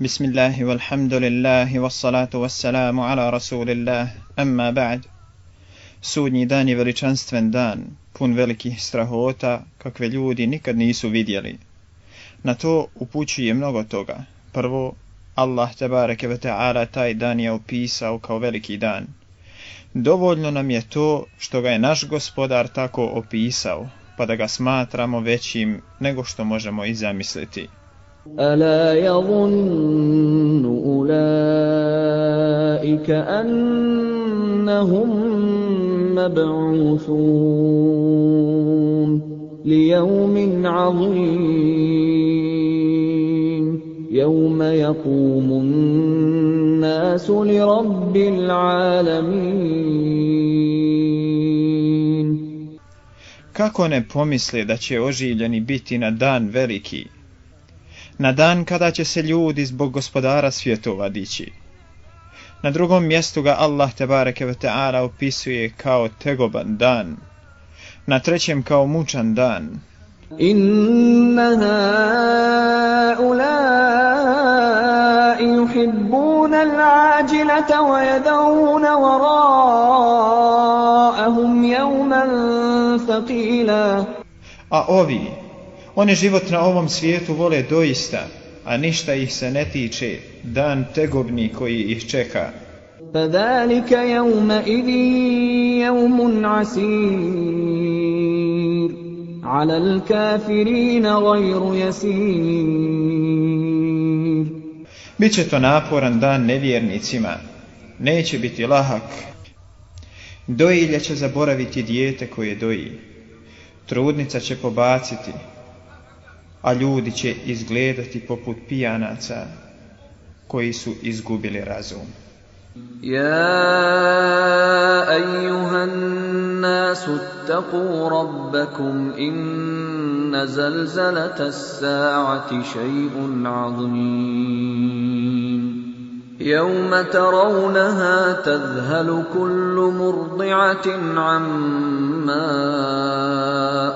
بسم الله والحمد لله ala rasulillah, Sudnji dan je veličanstven dan, pun velikih strahota, kakve ljudi nikad nisu vidjeli. Na to upućuje mnogo toga. Prvo, Allah tebareke ve ta'ala taj dan je opisao kao veliki dan. Dovoljno nam je to što ga je naš gospodar tako opisao, pa da ga smatramo većim nego što možemo i zamisliti. ألا يظن أولئك أنهم مبعوثون ليوم عظيم يوم يقوم الناس لرب العالمين Kako ne pomisle da će oživljeni biti na dan veliki, na dan kada će se ljudi zbog gospodara svjetova dići. Na drugom mjestu ga Allah tebareke ve ta'ala opisuje kao tegoban dan, na trećem kao mučan dan. Inna haulai yuhibbuna al wa yadawuna wara'ahum A ovi oni život na ovom svijetu vole doista, a ništa ih se ne tiče, dan tegobni koji ih čeka. فَذَلِكَ Biće to naporan dan nevjernicima. Neće biti lahak. Dojilja će zaboraviti dijete koje doji. Trudnica će pobaciti, a ljudi će izgledati poput pijanaca koji su izgubili razum. يا ايها الناس اتقوا ربكم ان زلزله الساعه شيء عظيم يوم ترونها تذهل كل مرضعه عما ما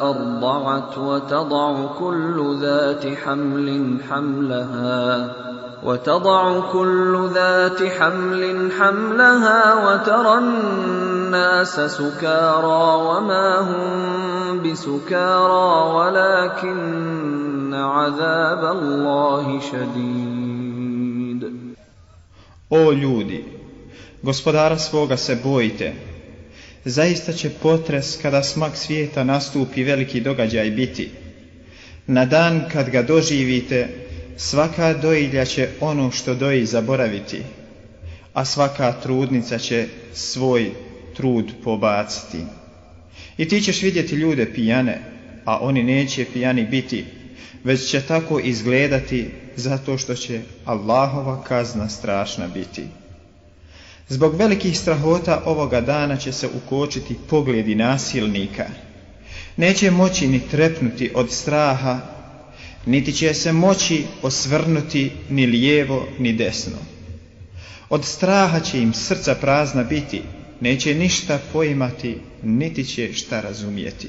أرضعت وتضع كل ذات حمل حملها وتضع كل ذات حمل حملها وترى الناس سكارى وما هم بسكارى ولكن عذاب الله شديد O ljudi, gospodara svoga se bojite, zaista će potres kada smak svijeta nastupi veliki događaj biti. Na dan kad ga doživite, svaka doilja će ono što doji zaboraviti, a svaka trudnica će svoj trud pobaciti. I ti ćeš vidjeti ljude pijane, a oni neće pijani biti, već će tako izgledati zato što će Allahova kazna strašna biti. Zbog velikih strahota ovoga dana će se ukočiti pogledi nasilnika. Neće moći ni trepnuti od straha, niti će se moći osvrnuti ni lijevo ni desno. Od straha će im srca prazna biti, neće ništa poimati, niti će šta razumijeti.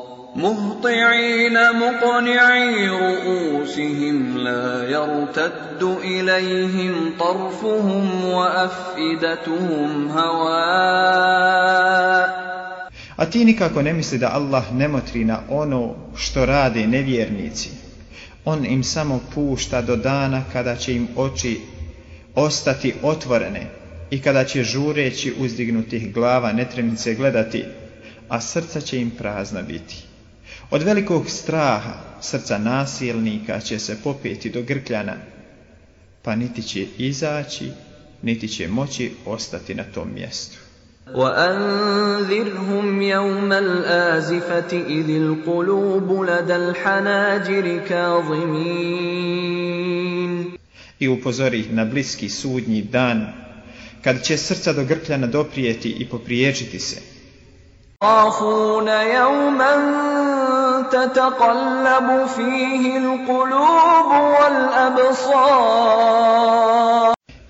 مهطعين مقنعي رؤوسهم لا يرتد إليهم طرفهم A ti nikako ne misli da Allah ne motri na ono što rade nevjernici. On im samo pušta do dana kada će im oči ostati otvorene i kada će žureći uzdignutih glava netremice gledati, a srca će im prazna biti. Od velikog straha srca nasilnika će se popeti do grkljana, pa niti će izaći, niti će moći ostati na tom mjestu. وَأَنذِرْهُمْ يَوْمَ الْآزِفَةِ إِذِ الْقُلُوبُ I upozori ih na bliski sudnji dan, kad će srca do grkljana doprijeti i popriječiti se, يخافون يوما تتقلب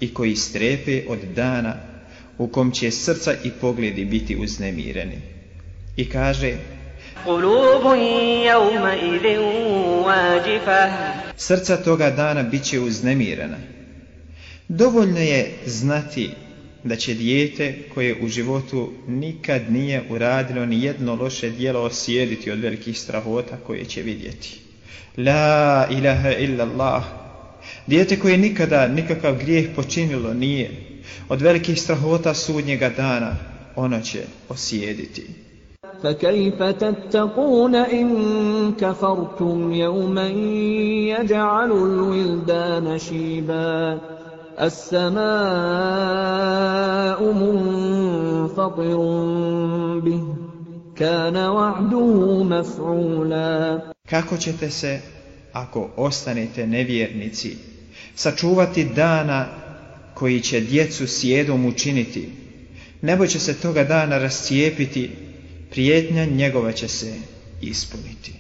i koji strepe od dana u kom će srca i pogledi biti uznemireni. I kaže Srca toga dana bit će uznemirena. Dovoljno je znati da će dijete koje u životu nikad nije uradilo ni jedno loše djelo osjediti od velikih strahota koje će vidjeti. La ilaha illallah. Dijete koje nikada nikakav grijeh počinilo nije. Od velikih strahota sudnjega dana ono će osjediti. فكيف تتقون إن كفرتم يوما يجعل السماء منفطر به كان وعده مفعولا Kako ćete se, ako ostanete nevjernici, sačuvati dana koji će djecu sjedom učiniti? Nebo će se toga dana rascijepiti, prijetnja njegova će se ispuniti.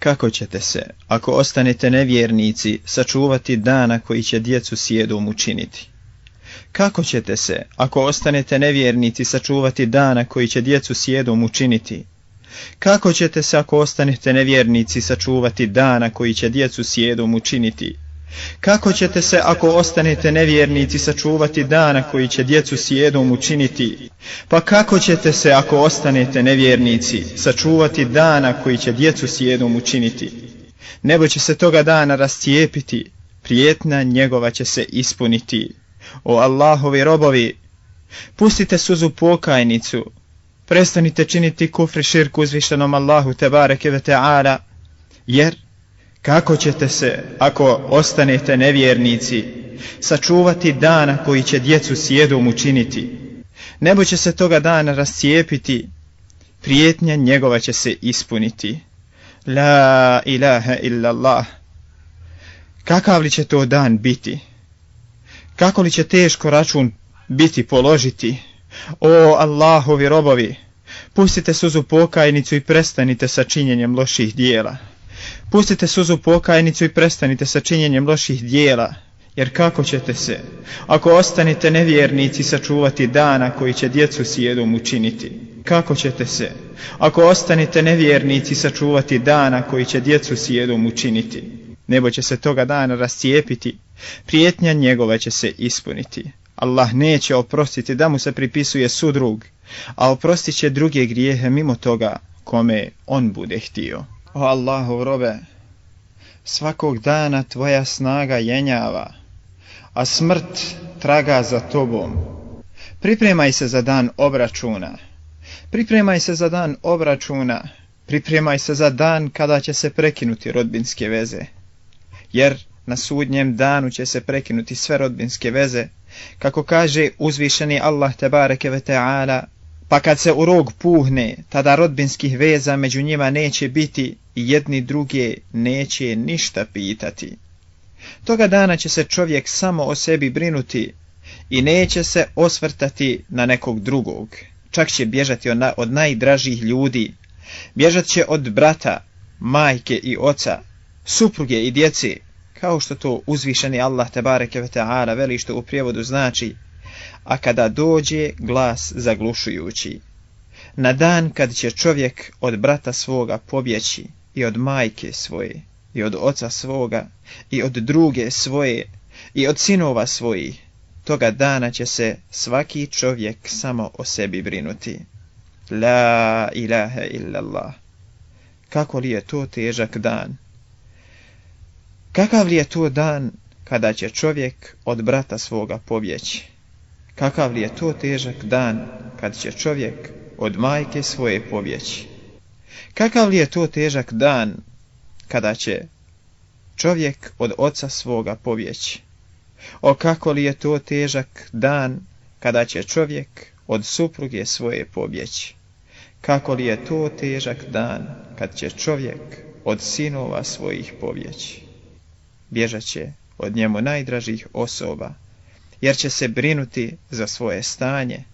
kako ćete se, ako ostanete nevjernici, sačuvati dana koji će djecu sjedom učiniti? Kako ćete se, ako ostanete nevjernici, sačuvati dana koji će djecu sjedom učiniti? Kako ćete se, ako ostanete nevjernici, sačuvati dana koji će djecu sjedom učiniti? Kako ćete se ako ostanete nevjernici sačuvati dana koji će djecu sjedom učiniti? Pa kako ćete se ako ostanete nevjernici sačuvati dana koji će djecu sjedom učiniti? Nebo će se toga dana rastijepiti, prijetna njegova će se ispuniti. O Allahovi robovi, pustite suzu pokajnicu, prestanite činiti kufri širku uzvišenom Allahu te bareke ve jer kako ćete se, ako ostanete nevjernici, sačuvati dana koji će djecu sjedom učiniti? Nebo će se toga dana rascijepiti, prijetnja njegova će se ispuniti. La ilaha illallah. Kakav li će to dan biti? Kako li će teško račun biti položiti? O Allahovi robovi, pustite suzu pokajnicu i prestanite sa činjenjem loših dijela. Pustite suzu pokajnicu i prestanite sa činjenjem loših dijela, jer kako ćete se, ako ostanite nevjernici, sačuvati dana koji će djecu sjedom učiniti? Kako ćete se, ako ostanite nevjernici, sačuvati dana koji će djecu sjedom učiniti? Nebo će se toga dana rascijepiti, prijetnja njegova će se ispuniti. Allah neće oprostiti da mu se pripisuje sudrug, a oprostit će druge grijehe mimo toga kome on bude htio. O Allahu robe, svakog dana tvoja snaga jenjava, a smrt traga za tobom. Pripremaj se za dan obračuna. Pripremaj se za dan obračuna. Pripremaj se za dan kada će se prekinuti rodbinske veze. Jer na sudnjem danu će se prekinuti sve rodbinske veze, kako kaže uzvišeni Allah tebareke ve ta'ala, pa kad se u puhne, tada rodbinskih veza među njima neće biti, i jedni druge neće ništa pitati. Toga dana će se čovjek samo o sebi brinuti i neće se osvrtati na nekog drugog. Čak će bježati od najdražih ljudi, bježat će od brata, majke i oca, supruge i djeci, kao što to uzvišeni Allah tebareke ve veli što u prijevodu znači, a kada dođe glas zaglušujući. Na dan kad će čovjek od brata svoga pobjeći, i od majke svoje, i od oca svoga, i od druge svoje, i od sinova svojih, toga dana će se svaki čovjek samo o sebi brinuti. La ilaha illallah. Kako li je to težak dan? Kakav li je to dan kada će čovjek od brata svoga povjeći? Kakav li je to težak dan kad će čovjek od majke svoje povjeći? Kakav li je to težak dan kada će čovjek od oca svoga povjeći? O kako li je to težak dan kada će čovjek od supruge svoje pobjeći? Kako li je to težak dan kad će čovjek od sinova svojih pobjeći? Bježat će od njemu najdražih osoba, jer će se brinuti za svoje stanje.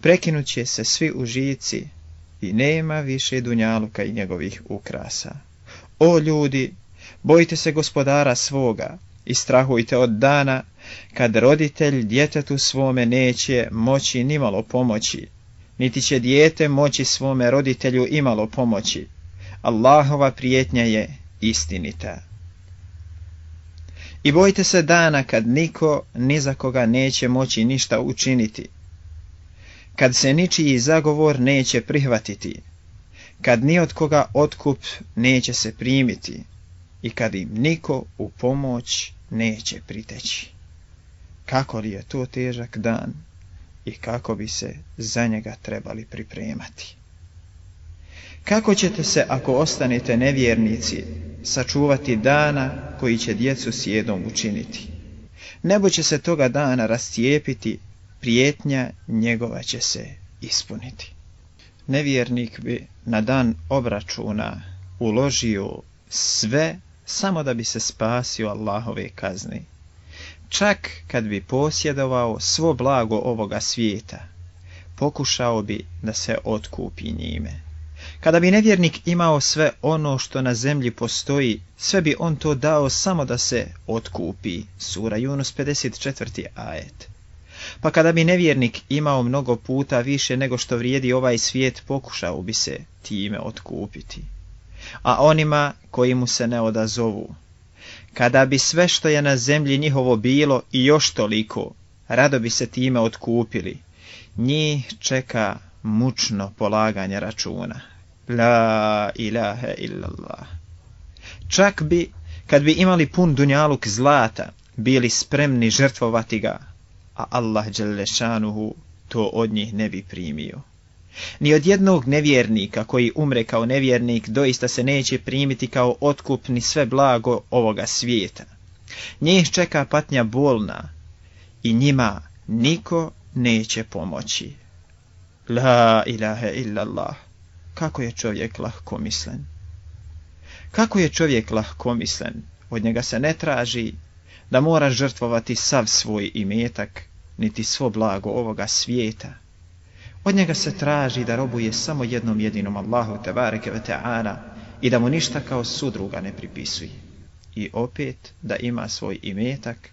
Prekinut će se svi užici, i nema više dunjaluka i njegovih ukrasa. O ljudi, bojte se gospodara svoga i strahujte od dana kad roditelj djetetu svome neće moći nimalo pomoći, niti će dijete moći svome roditelju imalo pomoći. Allahova prijetnja je istinita. I bojte se dana kad niko ni za koga neće moći ništa učiniti, kad se ničiji zagovor neće prihvatiti, kad ni od koga otkup neće se primiti i kad im niko u pomoć neće priteći. Kako li je to težak dan i kako bi se za njega trebali pripremati? Kako ćete se, ako ostanete nevjernici, sačuvati dana koji će djecu sjedom učiniti? Nebo će se toga dana rastijepiti prijetnja njegova će se ispuniti. Nevjernik bi na dan obračuna uložio sve samo da bi se spasio Allahove kazni. Čak kad bi posjedovao svo blago ovoga svijeta, pokušao bi da se otkupi njime. Kada bi nevjernik imao sve ono što na zemlji postoji, sve bi on to dao samo da se otkupi. Sura Junus 54. ajet. Pa kada bi nevjernik imao mnogo puta više nego što vrijedi ovaj svijet, pokušao bi se time otkupiti. A onima koji mu se ne odazovu, kada bi sve što je na zemlji njihovo bilo i još toliko, rado bi se time otkupili. Njih čeka mučno polaganje računa. La ilaha illallah. Čak bi, kad bi imali pun dunjaluk zlata, bili spremni žrtvovati ga, a Allah Đelešanuhu to od njih ne bi primio. Ni od jednog nevjernika koji umre kao nevjernik doista se neće primiti kao otkup ni sve blago ovoga svijeta. Njih čeka patnja bolna i njima niko neće pomoći. La ilaha illallah. Kako je čovjek mislen? Kako je čovjek lahkomislen? Od njega se ne traži da mora žrtvovati sav svoj imetak, niti svo blago ovoga svijeta. Od njega se traži da robuje samo jednom jedinom Allahu te ve i da mu ništa kao sudruga ne pripisuje. I opet da ima svoj imetak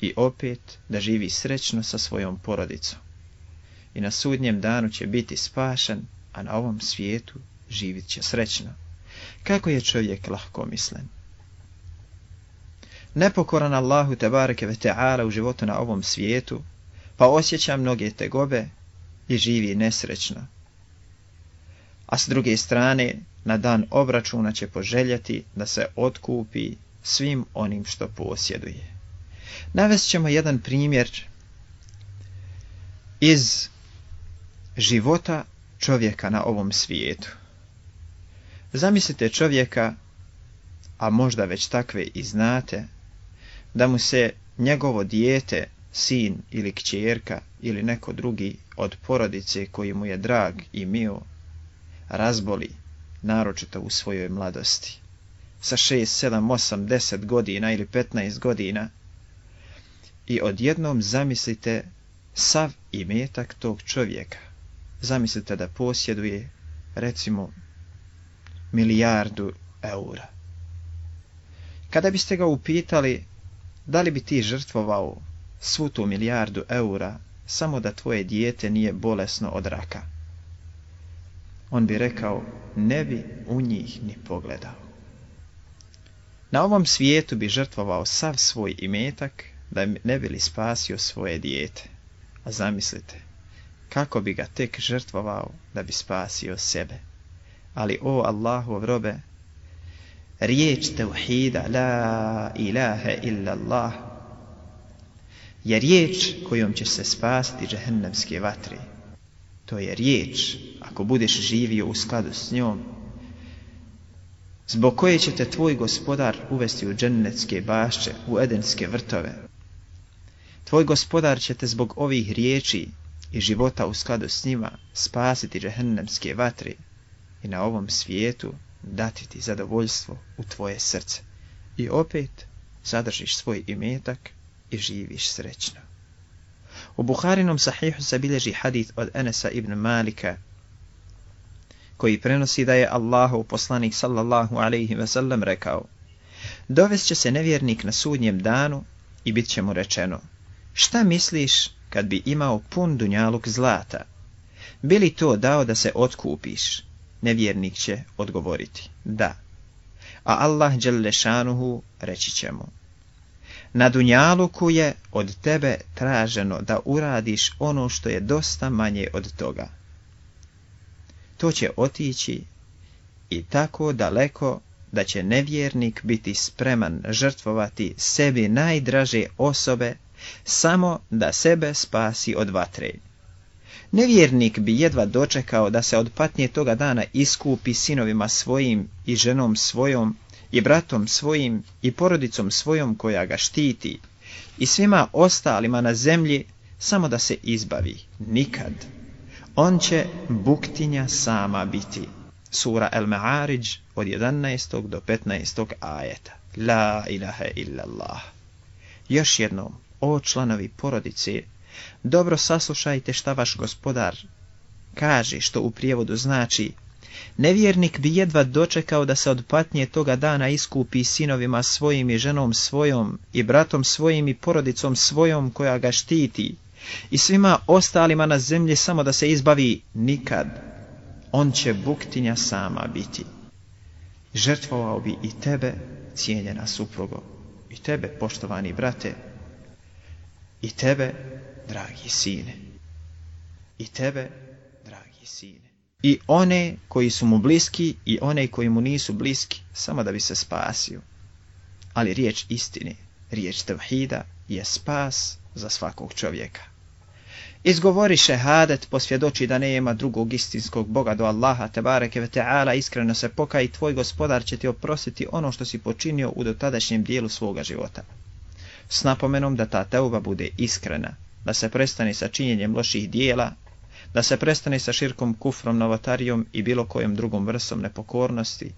i opet da živi srećno sa svojom porodicom. I na sudnjem danu će biti spašen, a na ovom svijetu živit će srećno. Kako je čovjek lahko mislen? Nepokoran Allahu te bareke ve u životu na ovom svijetu pa osjeća mnoge tegobe i živi nesrećno. A s druge strane, na dan obračuna će poželjati da se otkupi svim onim što posjeduje. Navest ćemo jedan primjer iz života čovjeka na ovom svijetu. Zamislite čovjeka, a možda već takve i znate, da mu se njegovo dijete sin ili kćerka ili neko drugi od porodice koji mu je drag i mio, razboli, naročito u svojoj mladosti. Sa šest, sedam, osam, deset godina ili petnaest godina i odjednom zamislite sav imetak tog čovjeka. Zamislite da posjeduje, recimo, milijardu eura. Kada biste ga upitali da li bi ti žrtvovao svu tu milijardu eura samo da tvoje dijete nije bolesno od raka. On bi rekao, ne bi u njih ni pogledao. Na ovom svijetu bi žrtvovao sav svoj imetak da ne bi li spasio svoje dijete. A zamislite, kako bi ga tek žrtvovao da bi spasio sebe. Ali o Allahu robe, riječ tevhida, la ilaha illa Allah, je riječ kojom će se spasti džehennemske vatre. To je riječ, ako budeš živio u skladu s njom, zbog koje će te tvoj gospodar uvesti u džennetske bašće, u edenske vrtove. Tvoj gospodar će te zbog ovih riječi i života u skladu s njima spasiti džehennemske vatre i na ovom svijetu dati ti zadovoljstvo u tvoje srce. I opet zadržiš svoj imetak i živiš srećno. U Buharinom sahihu bilježi hadith od Enesa ibn Malika, koji prenosi da je Allahov poslanik sallallahu alaihi ve sellem rekao Dovest će se nevjernik na sudnjem danu i bit će mu rečeno Šta misliš kad bi imao pun dunjaluk zlata? Bi li to dao da se otkupiš? Nevjernik će odgovoriti da. A Allah dželle šanuhu reći će mu na Dunjaluku je od tebe traženo da uradiš ono što je dosta manje od toga. To će otići i tako daleko da će nevjernik biti spreman žrtvovati sebi najdraže osobe samo da sebe spasi od vatre. Nevjernik bi jedva dočekao da se od patnje toga dana iskupi sinovima svojim i ženom svojom i bratom svojim i porodicom svojom koja ga štiti i svima ostalima na zemlji samo da se izbavi, nikad. On će buktinja sama biti. Sura Al-Ma'arij od 11. do 15. ajeta. La ilaha illallah. Još jednom, o članovi porodice, dobro saslušajte šta vaš gospodar kaže, što u prijevodu znači Nevjernik bi jedva dočekao da se od patnje toga dana iskupi sinovima svojim i ženom svojom i bratom svojim i porodicom svojom koja ga štiti i svima ostalima na zemlji samo da se izbavi nikad. On će buktinja sama biti. Žrtvovao bi i tebe, cijenjena suprugo, i tebe, poštovani brate, i tebe, dragi sine, i tebe, dragi sine i one koji su mu bliski i one koji mu nisu bliski, samo da bi se spasio. Ali riječ istine, riječ tevhida je spas za svakog čovjeka. Izgovori šehadet, posvjedoči da nema drugog istinskog Boga do Allaha, tebareke ve teala, iskreno se i tvoj gospodar će ti oprostiti ono što si počinio u dotadašnjem dijelu svoga života. S napomenom da ta teuba bude iskrena, da se prestane sa činjenjem loših dijela, da se prestane sa širkom kufrom, novatarijom i bilo kojom drugom vrstom nepokornosti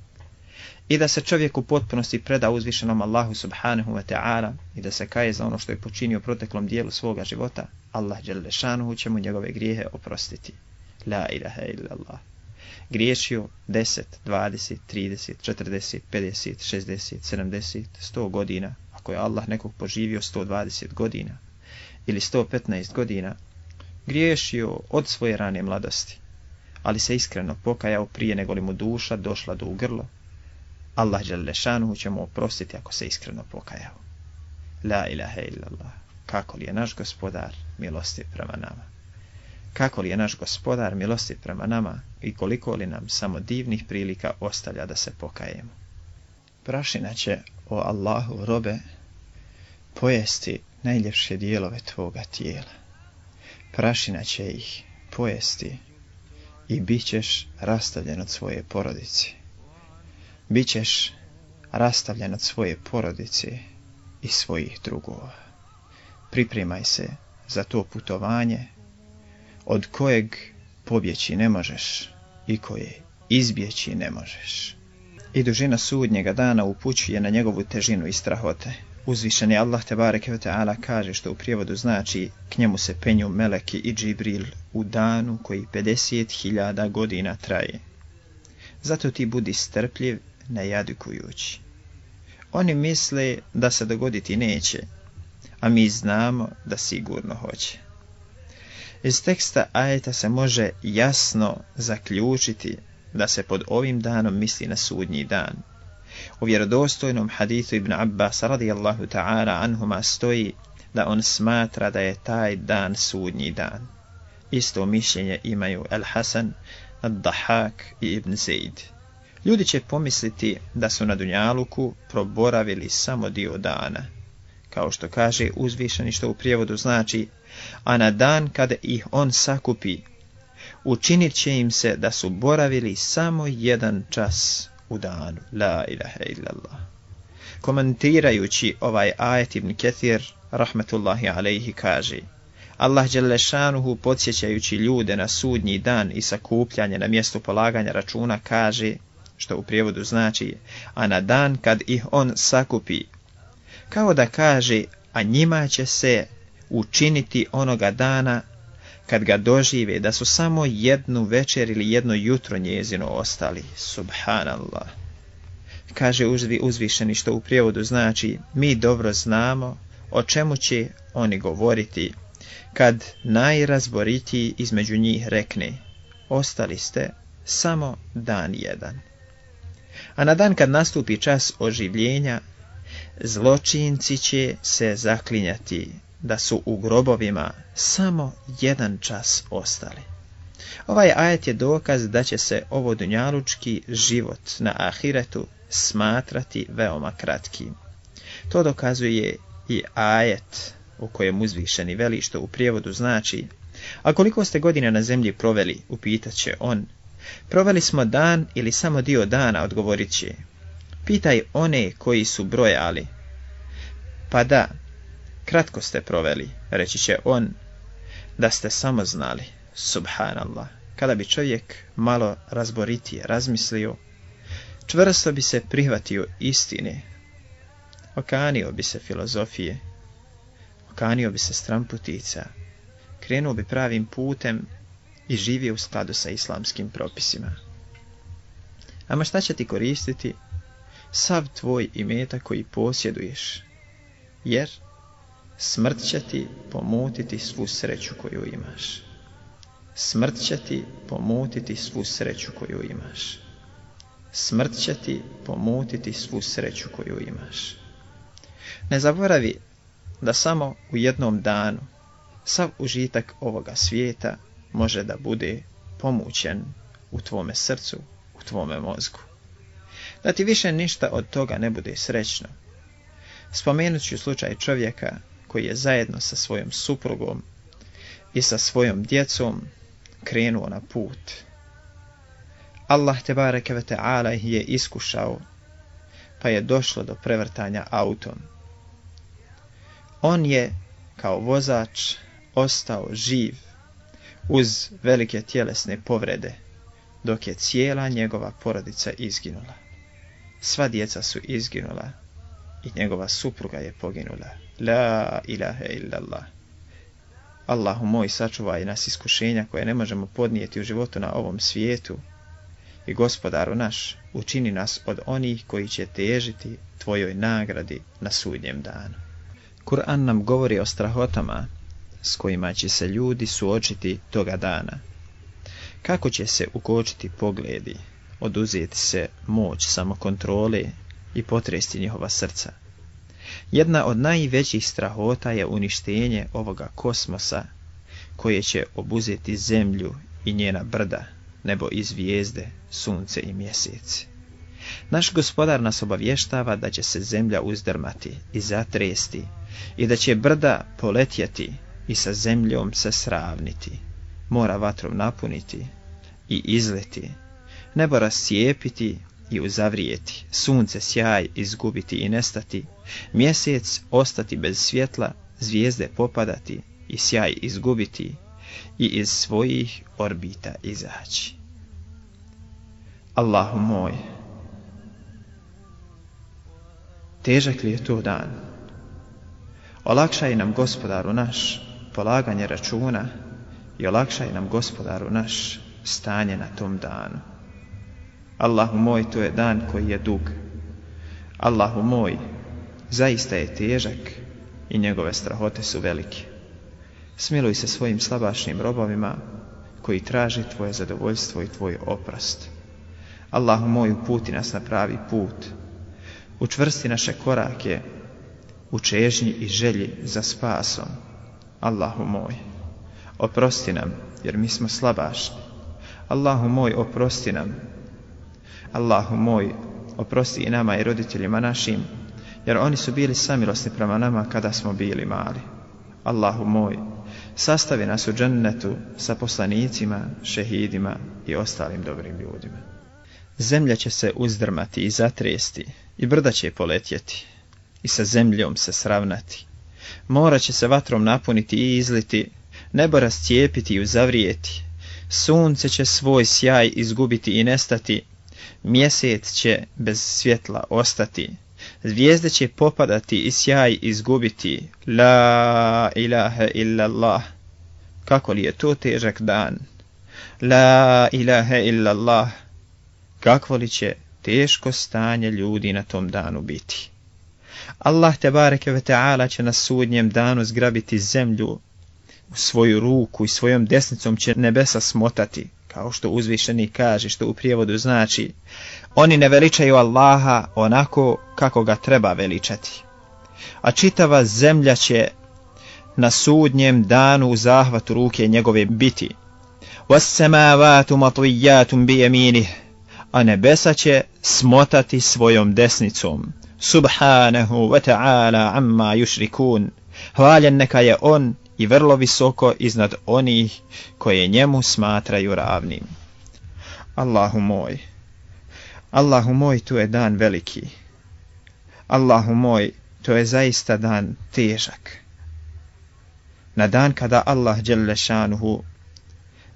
i da se čovjek u potpunosti preda uzvišenom Allahu subhanahu wa ta'ala i da se kaje za ono što je počinio proteklom dijelu svoga života, Allah Đelešanuhu će mu njegove grijehe oprostiti. La ilaha illallah. Griješio 10, 20, 30, 40, 50, 60, 70, 100 godina, ako je Allah nekog poživio 120 godina ili 115 godina, griješio od svoje rane mladosti, ali se iskreno pokajao prije nego li mu duša došla do ugrlo, Allah Đalešanu će mu oprostiti ako se iskreno pokajao. La ilaha illallah, kako li je naš gospodar milosti prema nama. Kako li je naš gospodar milosti prema nama i koliko li nam samo divnih prilika ostavlja da se pokajemo. Prašina će, o Allahu robe, pojesti najljepše dijelove tvoga tijela prašina će ih pojesti i bit ćeš rastavljen od svoje porodice. Bićeš rastavljen od svoje porodice i svojih drugova. Pripremaj se za to putovanje od kojeg pobjeći ne možeš i koje izbjeći ne možeš. I dužina sudnjega dana upućuje na njegovu težinu i strahote. Uzvišeni Allah bareke ve taala kaže što u prijevodu znači k njemu se penju Meleki i Džibril u danu koji 50.000 godina traje. Zato ti budi strpljiv najadikujući. Oni misle da se dogoditi neće, a mi znamo da sigurno hoće. Iz teksta ajeta se može jasno zaključiti da se pod ovim danom misli na sudnji dan, u vjerodostojnom hadithu Ibn Abbas radijallahu ta'ala anhuma stoji da on smatra da je taj dan sudnji dan. Isto mišljenje imaju Al Hasan, Ad-Dahak i Ibn Zaid. Ljudi će pomisliti da su na Dunjaluku proboravili samo dio dana. Kao što kaže uzvišeni što u prijevodu znači, a na dan kada ih on sakupi, učinit će im se da su boravili samo jedan čas u danu. La ilaha illallah. Komentirajući ovaj ajet Ibn Ketir, rahmetullahi alaihi, kaže Allah Đelešanuhu podsjećajući ljude na sudnji dan i sakupljanje na mjestu polaganja računa kaže, što u prijevodu znači, a na dan kad ih on sakupi, kao da kaže, a njima će se učiniti onoga dana kad ga dožive da su samo jednu večer ili jedno jutro njezino ostali. Subhanallah. Kaže uzvi, uzvišeni što u prijevodu znači mi dobro znamo o čemu će oni govoriti kad najrazboritiji između njih rekne ostali ste samo dan jedan. A na dan kad nastupi čas oživljenja, zločinci će se zaklinjati da su u grobovima samo jedan čas ostali. Ovaj ajet je dokaz da će se ovo dunjalučki život na ahiretu smatrati veoma kratkim. To dokazuje i ajet u kojem uzvišeni veli što u prijevodu znači A koliko ste godina na zemlji proveli, će on. Proveli smo dan ili samo dio dana, odgovorit će. Pitaj one koji su brojali. Pa da, Kratko ste proveli, reći će on, da ste samo znali, subhanallah, kada bi čovjek malo razboritije razmislio, čvrsto bi se prihvatio istine, okanio bi se filozofije, okanio bi se stramputica, krenuo bi pravim putem i živio u skladu sa islamskim propisima. Ama šta će ti koristiti sav tvoj imeta koji posjeduješ, jer Smrt će ti pomutiti svu sreću koju imaš. Smrt će ti pomutiti svu sreću koju imaš. Smrt će ti pomutiti svu sreću koju imaš. Ne zaboravi da samo u jednom danu sav užitak ovoga svijeta može da bude pomućen u tvome srcu, u tvome mozgu. Da ti više ništa od toga ne bude srećno. Spomenut ću slučaj čovjeka koji je zajedno sa svojom suprugom i sa svojom djecom krenuo na put. Allah te bareke ve je iskušao, pa je došlo do prevrtanja autom. On je, kao vozač, ostao živ uz velike tjelesne povrede, dok je cijela njegova porodica izginula. Sva djeca su izginula i njegova supruga je poginula. La ilaha illallah. Allahu moj, sačuvaj nas iskušenja koje ne možemo podnijeti u životu na ovom svijetu. I gospodaru naš, učini nas od onih koji će težiti tvojoj nagradi na sudnjem danu. Kur'an nam govori o strahotama s kojima će se ljudi suočiti toga dana. Kako će se ukočiti pogledi, oduzeti se moć samokontrole i potresti njihova srca. Jedna od najvećih strahota je uništenje ovoga kosmosa koje će obuzeti zemlju i njena brda, nebo i zvijezde, sunce i mjesec. Naš gospodar nas obavještava da će se zemlja uzdrmati i zatresti i da će brda poletjeti i sa zemljom se sravniti, mora vatrom napuniti i izleti, nebo rascijepiti i uzavrijeti, sunce sjaj izgubiti i nestati, mjesec ostati bez svjetla, zvijezde popadati i sjaj izgubiti i iz svojih orbita izaći. Allahu moj, težak li je to dan? Olakšaj nam gospodaru naš polaganje računa i olakšaj nam gospodaru naš stanje na tom danu. Allahu moj, to je dan koji je dug. Allahu moj, zaista je težak i njegove strahote su velike. Smiluj se svojim slabašnim robovima koji traži tvoje zadovoljstvo i tvoj oprast. Allahu moj, uputi nas na pravi put. Učvrsti naše korake u čežnji i želji za spasom. Allahu moj, oprosti nam jer mi smo slabašni. Allahu moj, oprosti nam Allahu moj, oprosti i nama i roditeljima našim, jer oni su bili samilosni prema nama kada smo bili mali. Allahu moj, sastavi nas u džennetu sa poslanicima, šehidima i ostalim dobrim ljudima. Zemlja će se uzdrmati i zatresti, i brda će poletjeti, i sa zemljom se sravnati. Mora će se vatrom napuniti i izliti, nebo rascijepiti i uzavrijeti. Sunce će svoj sjaj izgubiti i nestati, mjesec će bez svjetla ostati, zvijezde će popadati i sjaj izgubiti, la ilaha illallah, kako li je to težak dan, la ilaha illallah, kakvo li će teško stanje ljudi na tom danu biti. Allah te ve taala će na sudnjem danu zgrabiti zemlju u svoju ruku i svojom desnicom će nebesa smotati, kao što uzvišeni kaže, što u prijevodu znači, oni ne veličaju Allaha onako kako ga treba veličati. A čitava zemlja će na sudnjem danu u zahvatu ruke njegove biti. وَسَّمَاوَاتُ bije بِيَمِينِهِ A nebesa će smotati svojom desnicom. Subhanahu wa ta'ala amma yushrikun. Hvaljen neka je on i vrlo visoko iznad onih koje njemu smatraju ravnim. Allahu moj, Allahu moj, tu je dan veliki. Allahu moj, to je zaista dan težak. Na dan kada Allah Đelešanuhu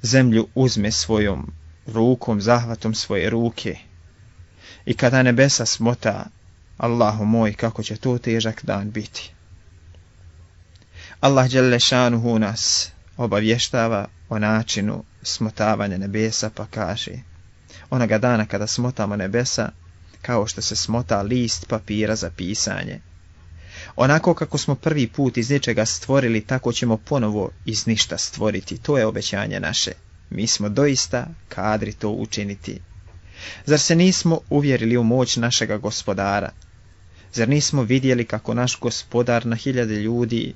zemlju uzme svojom rukom, zahvatom svoje ruke i kada nebesa smota, Allahu moj, kako će to težak dan biti. Allah Đelešanuhu nas obavještava o načinu smotavanja nebesa pa kaže Onoga dana kada smotamo nebesa, kao što se smota list papira za pisanje. Onako kako smo prvi put iz ničega stvorili, tako ćemo ponovo iz ništa stvoriti. To je obećanje naše. Mi smo doista kadri to učiniti. Zar se nismo uvjerili u moć našega gospodara? Zar nismo vidjeli kako naš gospodar na hiljade ljudi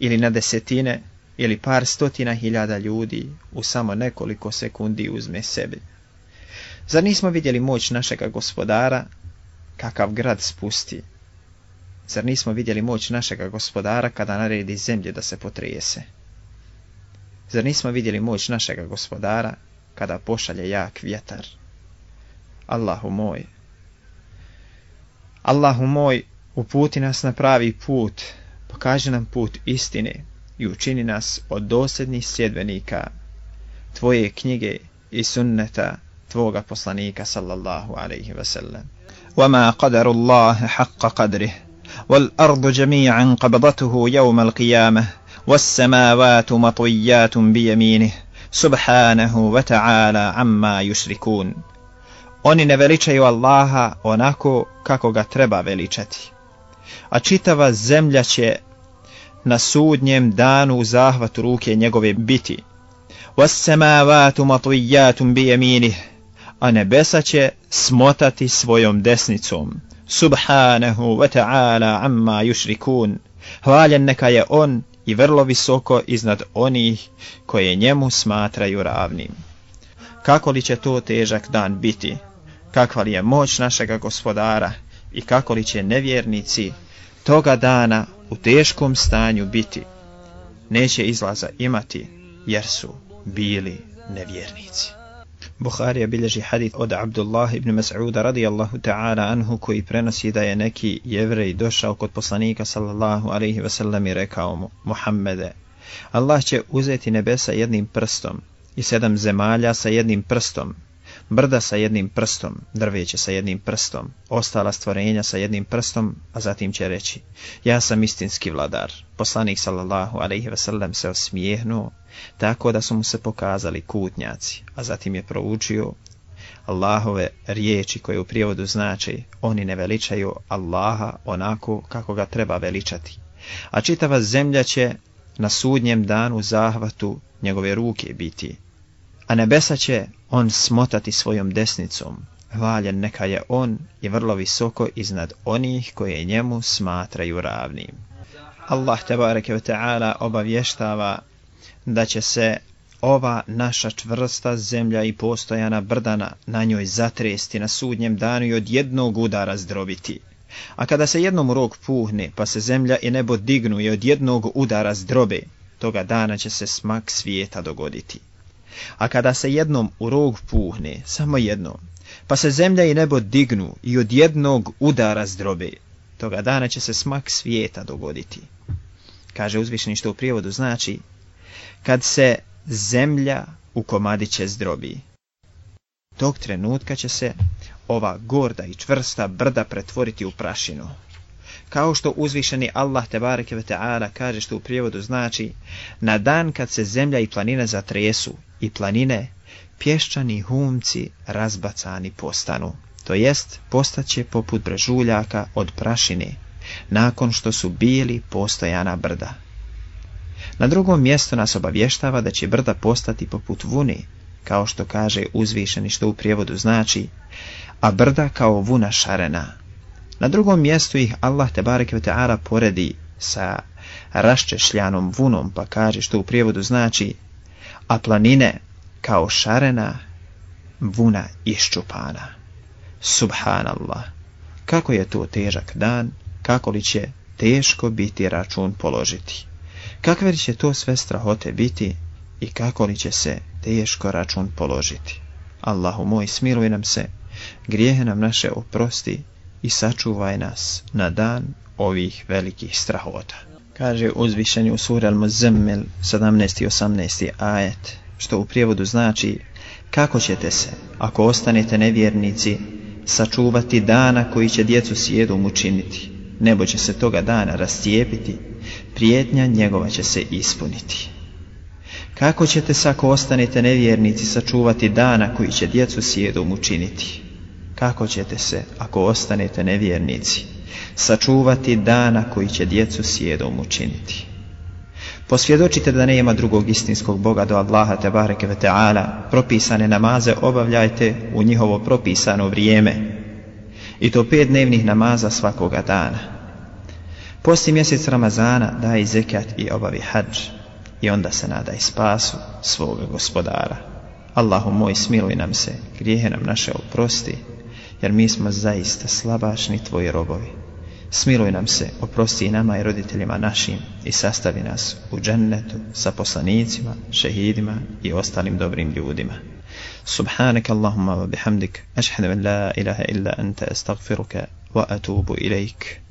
ili na desetine ili par stotina hiljada ljudi u samo nekoliko sekundi uzme sebi. Zar nismo vidjeli moć našega gospodara kakav grad spusti? Zar nismo vidjeli moć našega gospodara kada naredi zemlje da se potrijese? Zar nismo vidjeli moć našega gospodara kada pošalje jak vjetar? Allahu moj! Allahu moj, uputi nas na pravi put, pokaži nam put istine i učini nas od dosljednih sjedvenika, tvoje knjige i sunneta tvoga poslanika sallallahu alaihi wasallam. وما قدر الله حق قدره والأرض جميعا قبضته يوم القيامة والسماوات مطويات بيمينه سبحانه وتعالى عما يشركون Oni ne veličaju Allaha onako kako ga treba veličati. A čitava zemlja će na sudnjem danu u zahvatu ruke njegove biti. وَسَّمَاوَاتُ مَطْوِيَّاتٌ بِيَمِينِهِ A nebesa će smotati svojom desnicom. Subhanahu wa ta'ala amma yushrikun. Hvaljen neka je on i vrlo visoko iznad onih koje njemu smatraju ravnim. Kako li će to težak dan biti? Kakva li je moć našega gospodara? I kako li će nevjernici toga dana u teškom stanju biti, neće izlaza imati jer su bili nevjernici. Buharija bilježi hadith od Abdullah ibn Mas'uda radijallahu ta'ala anhu koji prenosi da je neki jevrej došao kod poslanika sallallahu alaihi wasallam i rekao mu Muhammede, Allah će uzeti nebesa jednim prstom i sedam zemalja sa jednim prstom brda sa jednim prstom, drveće sa jednim prstom, ostala stvorenja sa jednim prstom, a zatim će reći, ja sam istinski vladar. Poslanik sallallahu alaihi sellem se osmijehnuo, tako da su mu se pokazali kutnjaci, a zatim je proučio Allahove riječi koje u prijevodu znači, oni ne veličaju Allaha onako kako ga treba veličati. A čitava zemlja će na sudnjem danu zahvatu njegove ruke biti, a nebesa će on smotati svojom desnicom. Hvaljen neka je on i vrlo visoko iznad onih koje njemu smatraju ravnim. Allah tebareke ve ta'ala obavještava da će se ova naša čvrsta zemlja i postojana brdana na njoj zatresti na sudnjem danu i od jednog udara zdrobiti. A kada se jednom rok puhne, pa se zemlja i nebo dignu i od jednog udara zdrobe, toga dana će se smak svijeta dogoditi. A kada se jednom u rog puhne, samo jednom, pa se zemlja i nebo dignu i od jednog udara zdrobe, toga dana će se smak svijeta dogoditi. Kaže uzvišeni što u prijevodu znači, kad se zemlja u komadiće zdrobi. Tog trenutka će se ova gorda i čvrsta brda pretvoriti u prašinu. Kao što uzvišeni Allah te ve ta'ala kaže što u prijevodu znači, na dan kad se zemlja i planina zatresu i planine, pješčani humci razbacani postanu, to jest postaće poput brežuljaka od prašine, nakon što su bili postojana brda. Na drugom mjestu nas obavještava da će brda postati poput vuni, kao što kaže uzvišeni što u prijevodu znači, a brda kao vuna šarena. Na drugom mjestu ih Allah te ara poredi sa raščešljanom vunom, pa kaže što u prijevodu znači a planine kao šarena vuna iščupana. Subhanallah, kako je to težak dan, kako li će teško biti račun položiti. Kakve će to sve strahote biti i kako li će se teško račun položiti. Allahu moj, smiluj nam se, grijehe nam naše oprosti i sačuvaj nas na dan ovih velikih strahota. Kaže uzvišenju u Zemel al 17. i 18. ajet, što u prijevodu znači kako ćete se, ako ostanete nevjernici, sačuvati dana koji će djecu sjedom učiniti. Nebo će se toga dana rastijepiti, prijetnja njegova će se ispuniti. Kako ćete se, ako ostanete nevjernici, sačuvati dana koji će djecu sjedom učiniti? Kako ćete se, ako ostanete nevjernici, sačuvati dana koji će djecu sjedom učiniti. Posvjedočite da nema drugog istinskog Boga do Allaha te bareke ve propisane namaze obavljajte u njihovo propisano vrijeme, i to pet dnevnih namaza svakoga dana. Posti mjesec Ramazana daj zekat i obavi hadž i onda se nadaj spasu svoga gospodara. Allahu moj smiluj nam se, grijehe nam naše oprosti, jer mi smo zaista slabašni tvoji robovi. Smiluj nam se, oprosti i nama i roditeljima našim i sastavi nas u džennetu sa poslanicima, šehidima i ostalim dobrim ljudima. Subhanak Allahumma wa bihamdik, ashhadu la ilaha illa anta astaghfiruka wa atubu